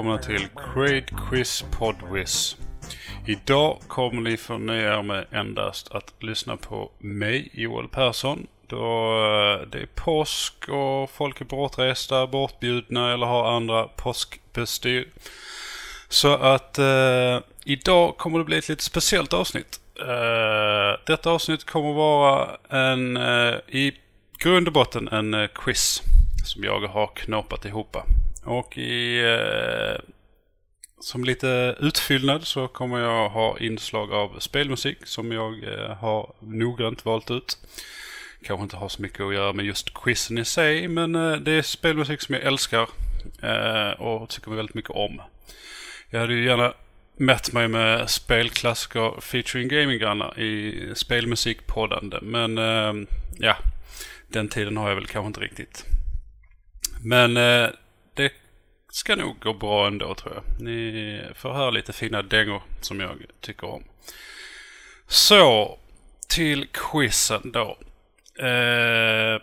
välkomna till Crade Quiz Podwiz. Idag kommer ni få nöja er med endast att lyssna på mig, Joel Persson. Då eh, det är påsk och folk är bortresta, bortbjudna eller har andra påskbestyr. Så att eh, idag kommer det bli ett lite speciellt avsnitt. Eh, detta avsnitt kommer vara en, eh, i grund och botten en eh, quiz som jag har knåpat ihop. Och i, eh, som lite utfyllnad så kommer jag ha inslag av spelmusik som jag eh, har noggrant valt ut. Kanske inte har så mycket att göra med just quizen i sig, men eh, det är spelmusik som jag älskar eh, och tycker väldigt mycket om. Jag hade ju gärna mätt mig med spelklassiker featuring gaminggrannar i spelmusikpoddande, men eh, ja, den tiden har jag väl kanske inte riktigt. Men eh, ska nog gå bra ändå tror jag. Ni får höra lite fina dängor som jag tycker om. Så, till quizen då. Eh,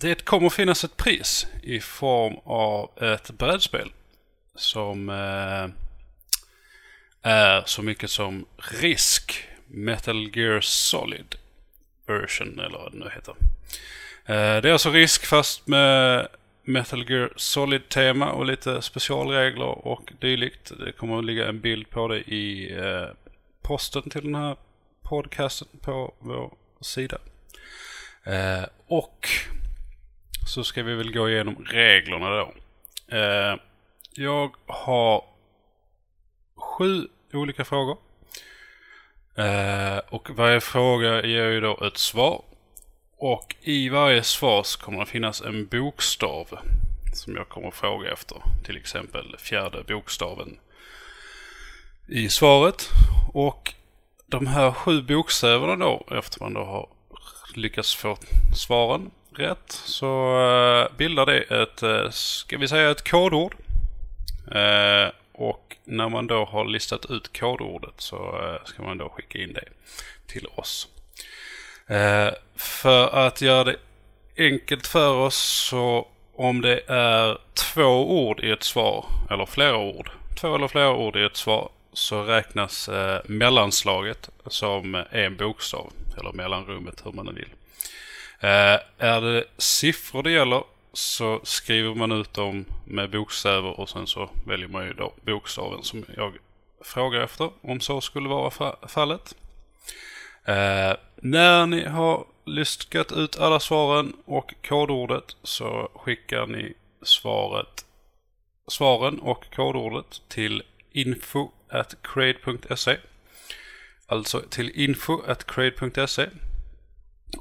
det kommer finnas ett pris i form av ett brädspel som eh, är så mycket som Risk Metal Gear Solid version eller vad det nu heter. Eh, det är alltså Risk fast med Metal Gear Solid-tema och lite specialregler och dylikt. Det kommer att ligga en bild på det i eh, posten till den här podcasten på vår sida. Eh, och så ska vi väl gå igenom reglerna då. Eh, jag har sju olika frågor. Eh, och varje fråga ger ju då ett svar. Och i varje svar så kommer det finnas en bokstav som jag kommer att fråga efter. Till exempel fjärde bokstaven i svaret. Och de här sju bokstäverna då, efter man då har lyckats få svaren rätt, så eh, bildar det ett, eh, ska vi säga ett kodord. Eh, och när man då har listat ut kodordet så ska man då skicka in det till oss. Eh, för att göra det enkelt för oss så om det är två ord i ett svar, eller flera ord, två eller flera ord i ett svar, så räknas eh, mellanslaget som en bokstav, eller mellanrummet hur man nu vill. Eh, är det siffror det gäller så skriver man ut dem med bokstäver och sen så väljer man ju då bokstaven som jag frågar efter, om så skulle vara fa- fallet. Eh, när ni har lyskat ut alla svaren och kodordet så skickar ni svaret, svaren och kodordet till info at crade.se. Alltså till info at crade.se.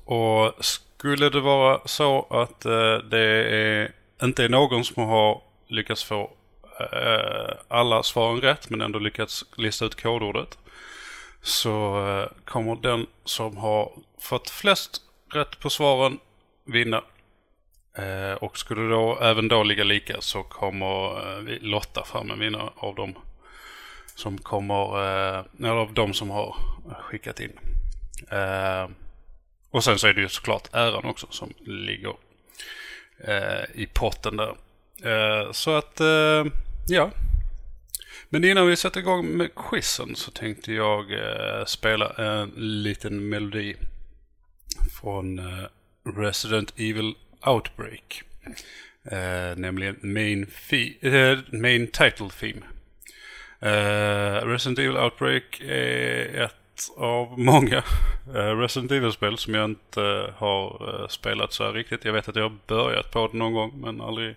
Och skulle det vara så att eh, det är, inte är någon som har lyckats få eh, alla svaren rätt men ändå lyckats lista ut kodordet så eh, kommer den som har fått flest rätt på svaren vinna. Eh, och skulle då även då ligga lika så kommer eh, vi lotta fram en vinnare av dem som kommer, eh, eller av de som har skickat in. Eh, och sen så är det ju såklart äran också som ligger eh, i potten där. Så att, ja. Men innan vi sätter igång med quizen så tänkte jag eh, spela en liten melodi från eh, Resident Evil Outbreak. Eh, nämligen main, eh, main title theme. Eh, Resident Evil Outbreak är ett av många eh, Resident Evil-spel som jag inte har eh, spelat så här riktigt. Jag vet att jag har börjat på det någon gång men aldrig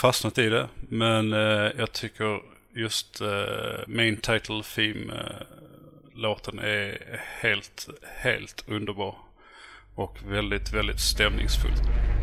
fastnat i det. Men eh, jag tycker just uh, Main Title Theme-låten eh, är helt, helt underbar. Och väldigt, väldigt stämningsfull.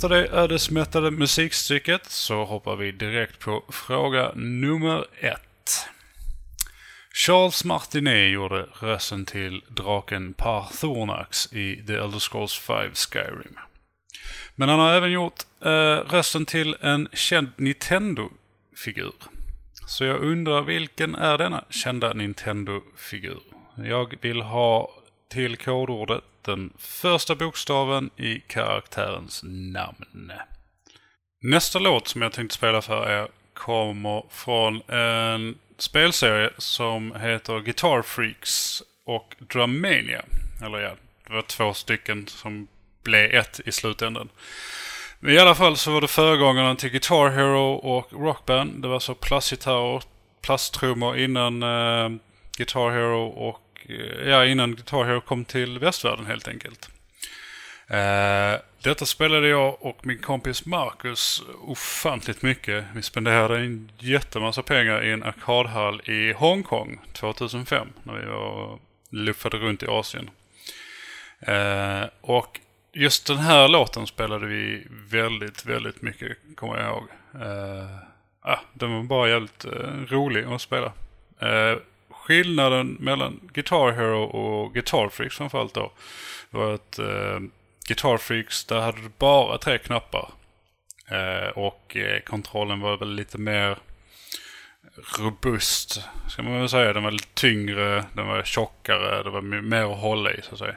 Efter det ödesmättade musikstycket så hoppar vi direkt på fråga nummer ett. Charles Martinet gjorde rösten till draken Parthornax i The Elder Scrolls 5 Skyrim. Men han har även gjort eh, rösten till en känd Nintendo-figur. Så jag undrar vilken är denna kända Nintendo-figur? Jag vill ha till kodordet den första bokstaven i karaktärens namn. Nästa låt som jag tänkte spela för er kommer från en spelserie som heter Guitar Freaks och Drummania. Eller ja, det var två stycken som blev ett i slutändan. Men i alla fall så var det föregångarna till Guitar Hero och Rockband. Det var så plastgitarrer, plasttrummor innan eh, Guitar Hero och ja, innan Guitar Hero kom till västvärlden helt enkelt. Uh, detta spelade jag och min kompis Marcus ofantligt mycket. Vi spenderade en jättemassa pengar i en arkadhall i Hongkong 2005 när vi var luffade runt i Asien. Uh, och just den här låten spelade vi väldigt, väldigt mycket, kommer jag ihåg. Uh, ah, den var bara jävligt rolig att spela. Skillnaden mellan Guitar Hero och Guitar Freaks framförallt då var att eh, Guitar Freaks, där hade du bara tre knappar. Eh, och eh, kontrollen var väl lite mer robust, ska man väl säga. Den var lite tyngre, den var tjockare, det var mer att hålla i så att säga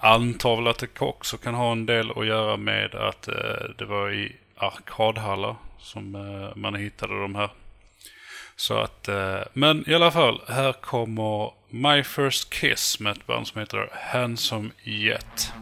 antar väl att det också kan ha en del att göra med att eh, det var i arkadhallar som eh, man hittade de här. Så att, eh, men i alla fall, här kommer My First Kiss med ett band som heter Handsome Jet.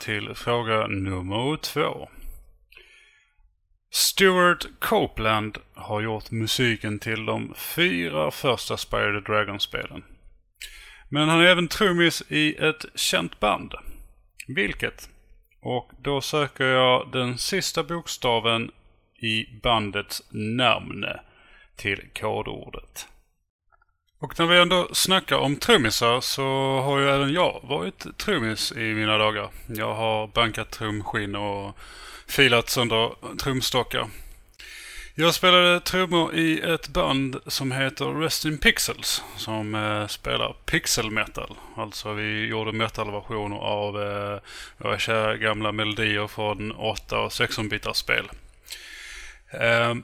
Till fråga nummer två. Stuart Copeland har gjort musiken till de fyra första Spire the Dragon-spelen. Men han är även trummis i ett känt band. Vilket? Och då söker jag den sista bokstaven i bandets namn till kodordet. Och när vi ändå snackar om trummisar så har ju även jag varit trummis i mina dagar. Jag har bankat trumskinn och filat sönder trumstockar. Jag spelade trummor i ett band som heter Rest in Pixels som eh, spelar pixel metal. Alltså vi gjorde metalversioner av eh, våra kära gamla melodier från 8 och 16-bitars spel. Eh,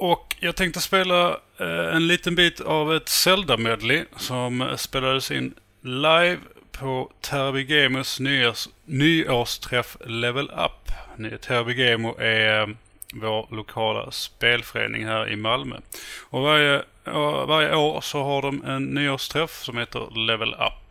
och jag tänkte spela eh, en liten bit av ett Zelda-medley som spelades in live på Terabigemos nyårs, nyårsträff Level Up. Terabigemo är eh, vår lokala spelförening här i Malmö. Och varje, varje år så har de en nyårsträff som heter Level Up.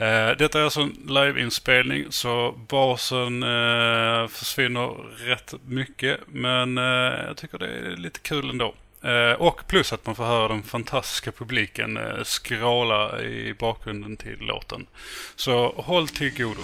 Eh, detta är alltså en liveinspelning så basen eh, försvinner rätt mycket men eh, jag tycker det är lite kul ändå. Eh, och plus att man får höra den fantastiska publiken eh, skråla i bakgrunden till låten. Så håll till godo.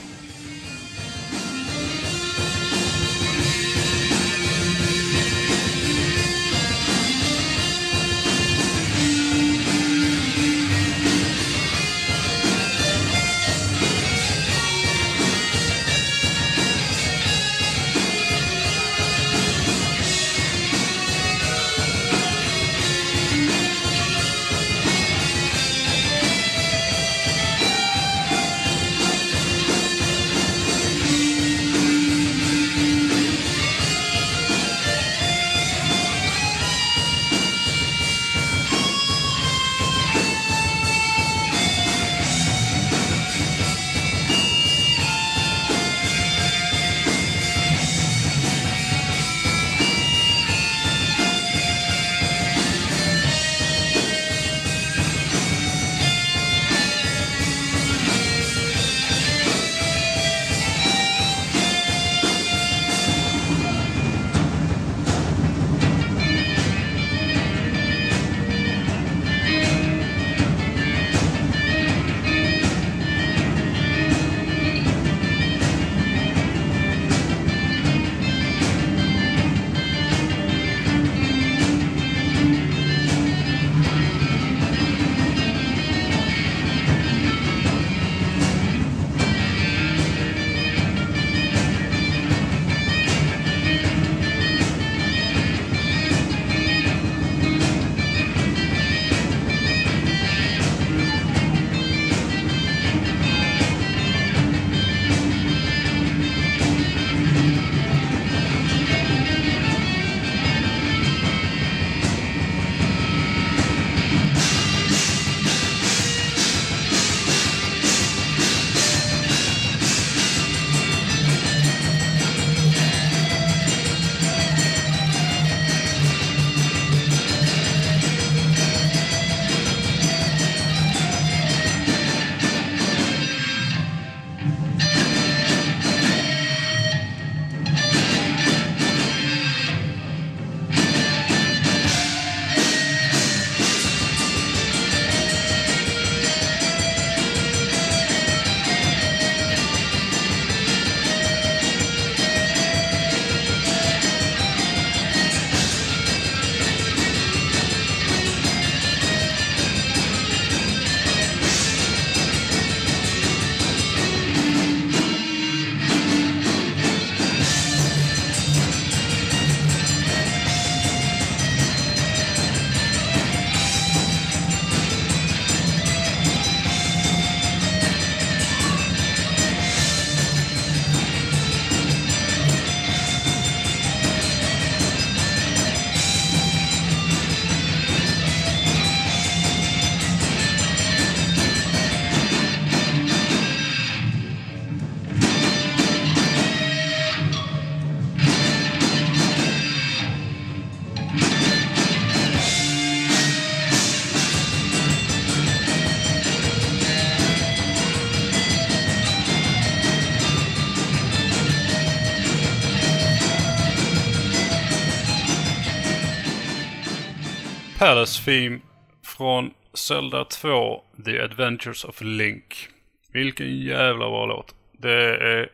Palace Theme från Zelda 2 The Adventures of Link. Vilken jävla bra låt. Det är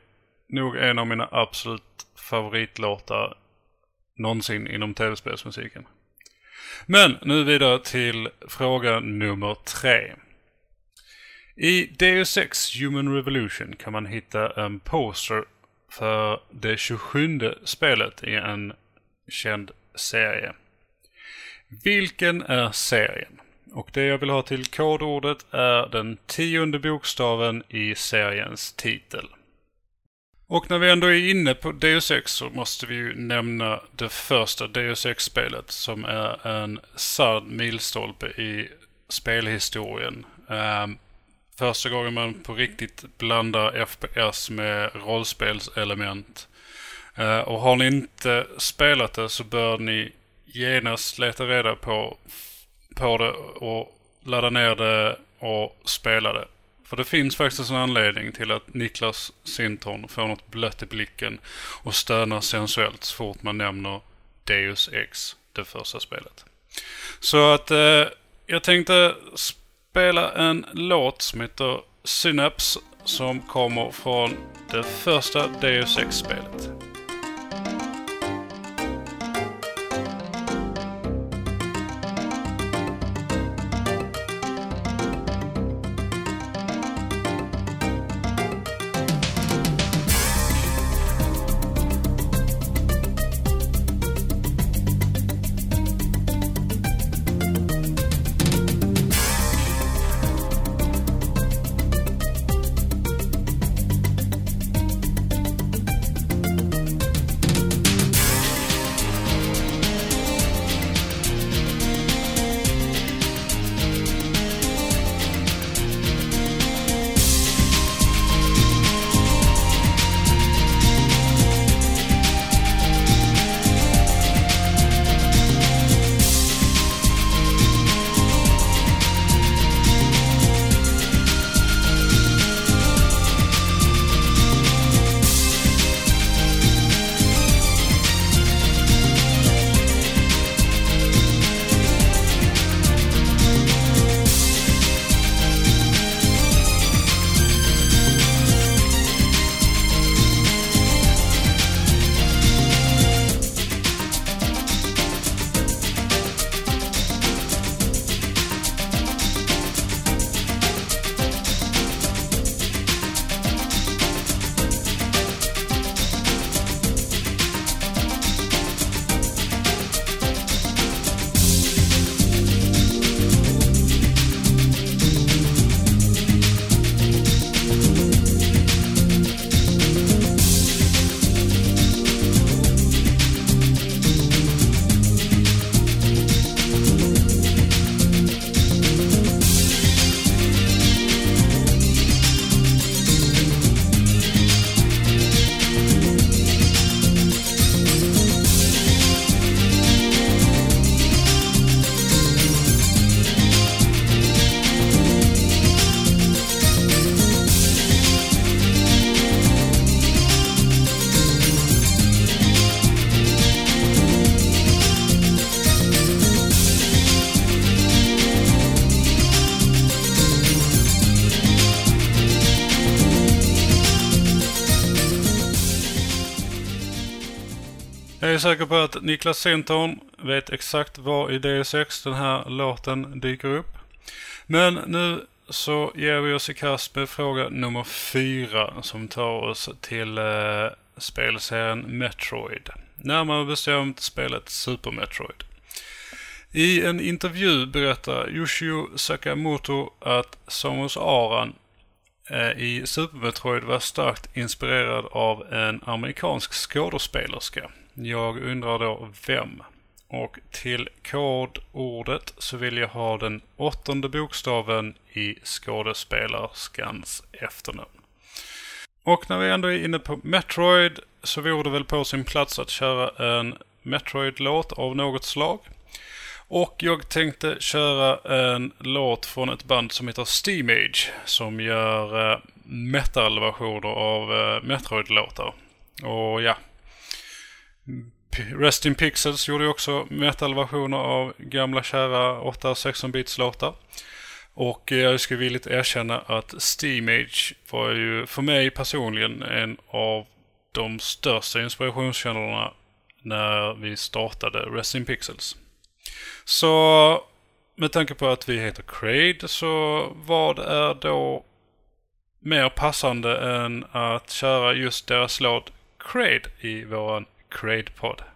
nog en av mina absolut favoritlåtar någonsin inom tv-spelsmusiken. Men nu vidare till fråga nummer tre. I Deus Ex Human Revolution kan man hitta en poster för det 27 spelet i en känd serie. Vilken är serien? Och det jag vill ha till kodordet är den tionde bokstaven i seriens titel. Och när vi ändå är inne på Deus Ex så måste vi ju nämna det första Deus Ex-spelet som är en sann milstolpe i spelhistorien. Um, första gången man på riktigt blandar FPS med rollspelselement. Uh, och har ni inte spelat det så bör ni genast leta reda på, på det och ladda ner det och spela det. För det finns faktiskt en anledning till att Niklas Sinton får något blött i blicken och stönar sensuellt så fort man nämner Deus Ex, det första spelet. Så att eh, jag tänkte spela en låt som heter Synapse som kommer från det första Deus Ex-spelet. Säker på att Niklas Sintorn vet exakt var i DS6 den här låten dyker upp. Men nu så ger vi oss i kast med fråga nummer fyra som tar oss till eh, spelserien Metroid. Närmare bestämt spelet Super Metroid. I en intervju berättar Yoshio Sakamoto att Samus Aran eh, i Super Metroid var starkt inspirerad av en amerikansk skådespelerska. Jag undrar då vem? Och till kodordet så vill jag ha den åttonde bokstaven i skådespelerskans efternamn. Och när vi ändå är inne på Metroid så vore det väl på sin plats att köra en Metroid-låt av något slag. Och jag tänkte köra en låt från ett band som heter Steamage som gör eh, metal-versioner av eh, Metroid-låtar. Och ja, Mm. Rest in Pixels gjorde ju också metalversioner av gamla kära 8-16 bits låtar. Och eh, jag ska villigt erkänna att Steamage var ju för mig personligen en av de största inspirationskällorna när vi startade Rest in Pixels. Så med tanke på att vi heter Crade så vad är då mer passande än att köra just deras låt Crade i våran Crade Pod.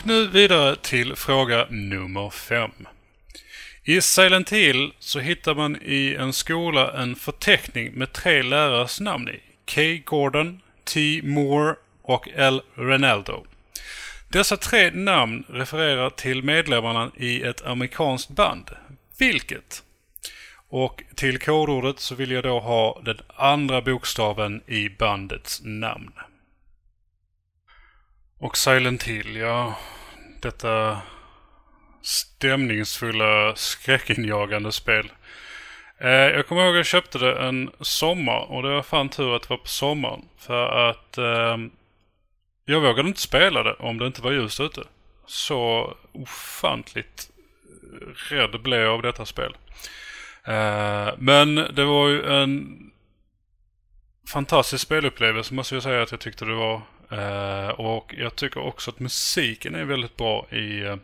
Och nu vidare till fråga nummer fem. I Silent Hill så hittar man i en skola en förteckning med tre lärares namn i. K. Gordon, T. Moore och L. Renaldo. Dessa tre namn refererar till medlemmarna i ett amerikanskt band. Vilket? Och till kodordet så vill jag då ha den andra bokstaven i bandets namn. Och Silent Hill, ja. Detta stämningsfulla, skräckinjagande spel. Eh, jag kommer ihåg att jag köpte det en sommar och det var fan tur att det var på sommaren. För att eh, jag vågade inte spela det om det inte var ljust ute. Så ofantligt rädd blev jag av detta spel. Eh, men det var ju en fantastisk spelupplevelse måste jag säga att jag tyckte det var. Eh, och jag tycker också att musiken är väldigt bra i eh,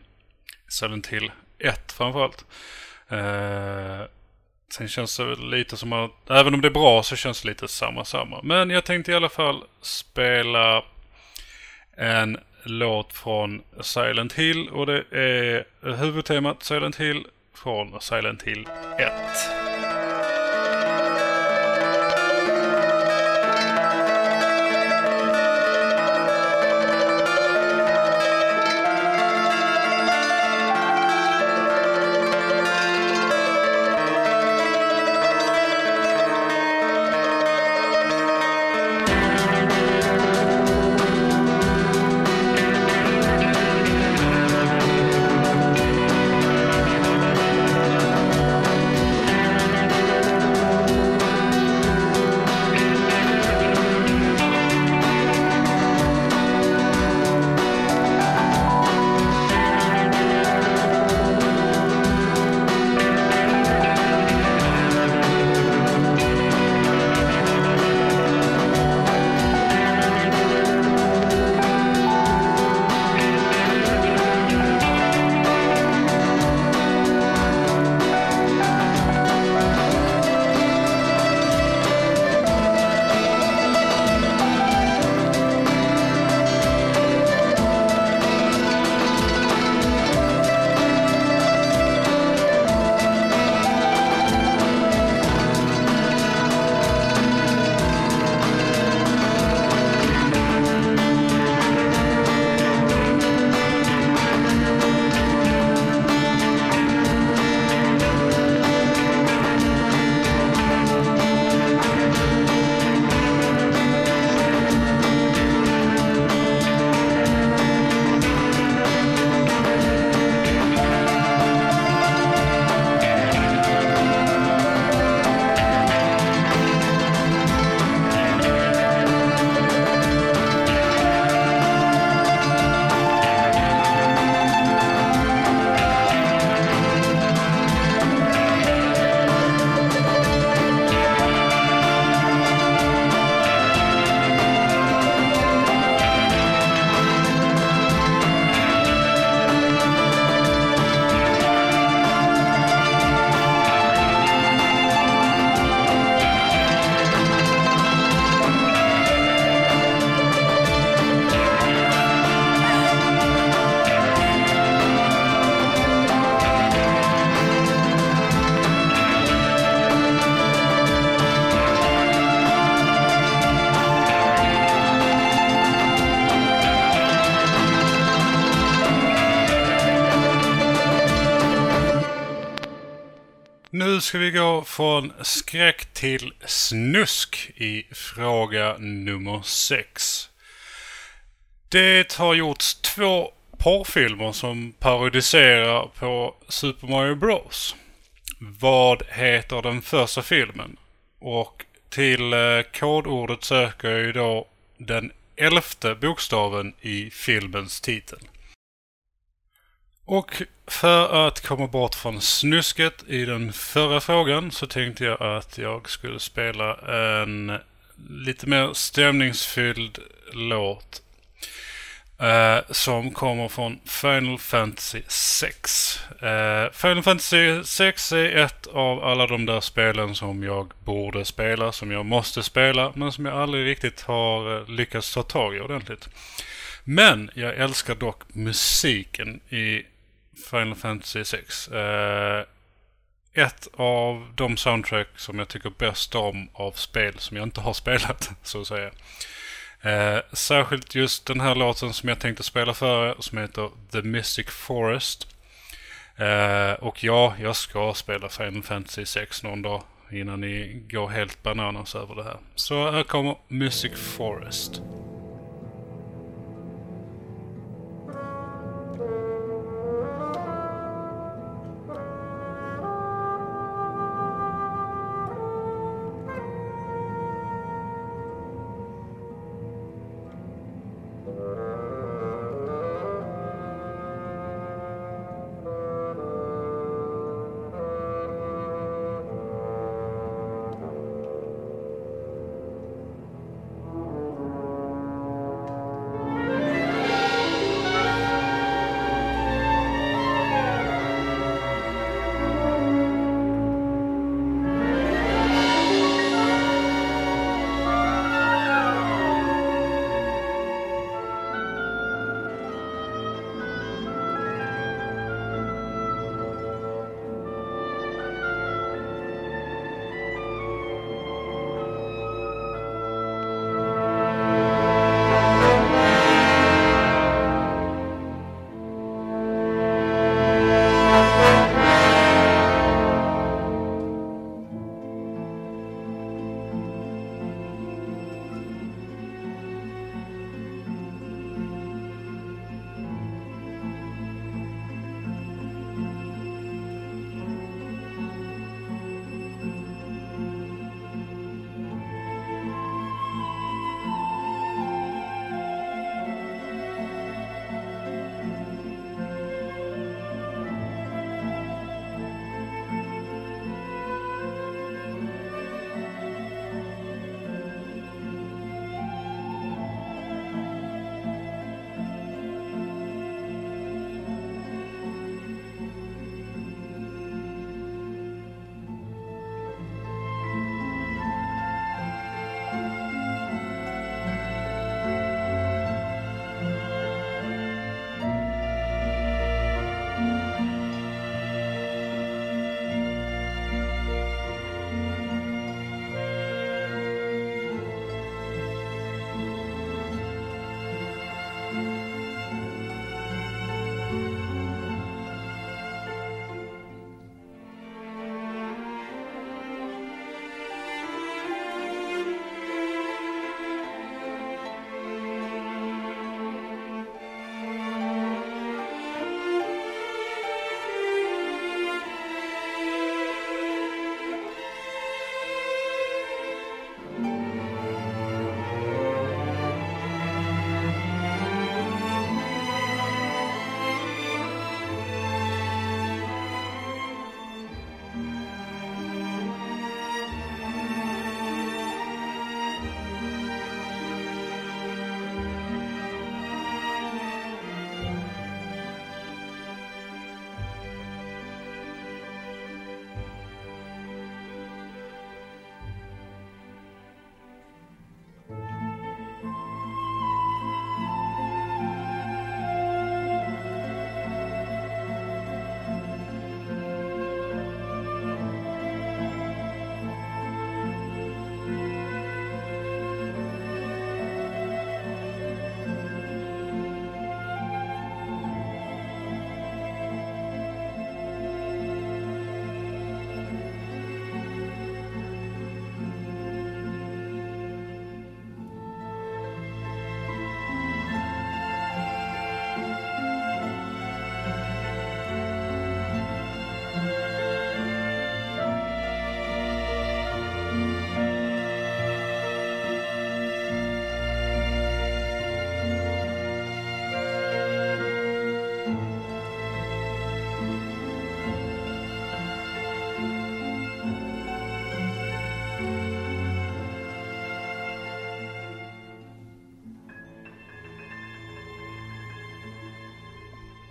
Silent Hill 1 framförallt. Uh, sen känns det lite som att, även om det är bra så känns det lite samma samma. Men jag tänkte i alla fall spela en låt från Silent Hill och det är huvudtemat Silent Hill från Silent Hill 1. Ska vi gå från skräck till snusk i fråga nummer 6. Det har gjorts två porrfilmer som parodiserar på Super Mario Bros. Vad heter den första filmen? Och till eh, kodordet söker jag ju då den elfte bokstaven i filmens titel. Och för att komma bort från snusket i den förra frågan så tänkte jag att jag skulle spela en lite mer stämningsfylld låt. Eh, som kommer från Final Fantasy 6. Eh, Final Fantasy 6 är ett av alla de där spelen som jag borde spela, som jag måste spela, men som jag aldrig riktigt har eh, lyckats ta tag i ordentligt. Men jag älskar dock musiken i Final Fantasy 6. Eh, ett av de soundtrack som jag tycker bäst om av spel som jag inte har spelat, så att säga. Eh, särskilt just den här låten som jag tänkte spela för er, som heter The Mystic Forest. Eh, och ja, jag ska spela Final Fantasy 6 någon dag innan ni går helt bananas över det här. Så här kommer Mystic Forest.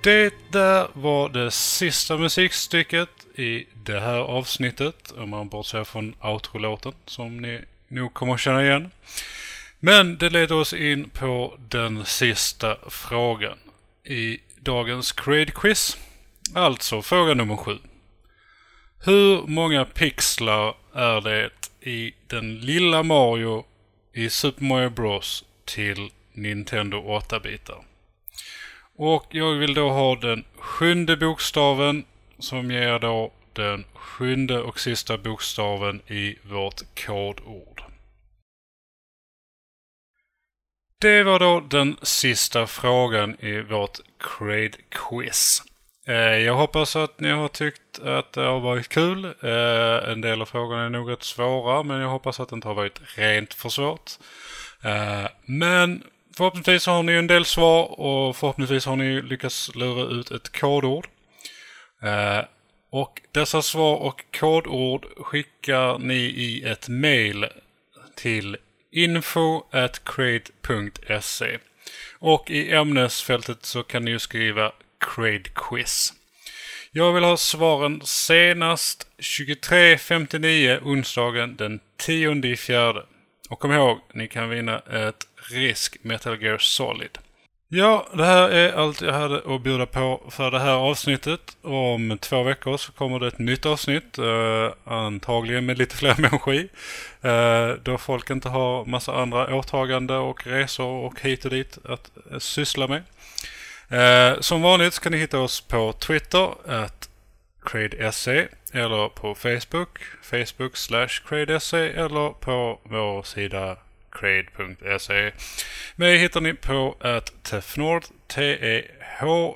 Det där var det sista musikstycket i det här avsnittet. Om man bortser från outro-låten som ni nog kommer att känna igen. Men det leder oss in på den sista frågan i dagens Creed Quiz. Alltså fråga nummer sju. Hur många pixlar är det i den lilla Mario i Super Mario Bros till Nintendo 8-bitar? Och jag vill då ha den sjunde bokstaven som ger då den sjunde och sista bokstaven i vårt kodord. Det var då den sista frågan i vårt Crade Quiz. Eh, jag hoppas att ni har tyckt att det har varit kul. Eh, en del av frågorna är nog rätt svåra, men jag hoppas att det inte har varit rent för svårt. Eh, men förhoppningsvis har ni en del svar och förhoppningsvis har ni lyckats lura ut ett kodord. Eh, och dessa svar och kodord skickar ni i ett mail till info.crade.se och i ämnesfältet så kan ni ju skriva Crade Quiz. Jag vill ha svaren senast 23.59 onsdagen den 10 fjärde. Och kom ihåg, ni kan vinna ett Risk Metal Gear Solid. Ja, det här är allt jag hade att bjuda på för det här avsnittet. Om två veckor så kommer det ett nytt avsnitt. Eh, antagligen med lite fler människor i. Eh, då folk inte har massa andra åtaganden och resor och hit och dit att eh, syssla med. Eh, som vanligt så kan ni hitta oss på Twitter, at CradeSE eller på Facebook, Facebook slash CradeSE eller på vår sida crade.se. Mig hittar ni på att Tefnord, T-E-H-F-N-O-R-D.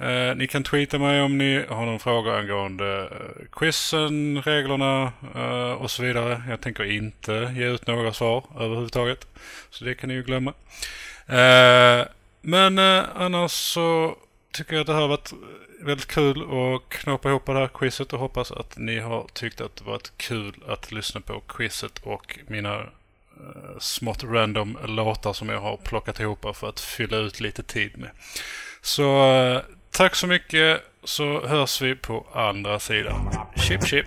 Eh, ni kan tweeta mig om ni har någon fråga angående eh, quizen, reglerna eh, och så vidare. Jag tänker inte ge ut några svar överhuvudtaget. Så det kan ni ju glömma. Eh, men eh, annars så tycker jag att det här har varit väldigt kul att knåpa ihop det här quizet och hoppas att ni har tyckt att det varit kul att lyssna på quizet och mina uh, smått random låtar som jag har plockat ihop för att fylla ut lite tid med. Så uh, tack så mycket så hörs vi på andra sidan. Chip chip!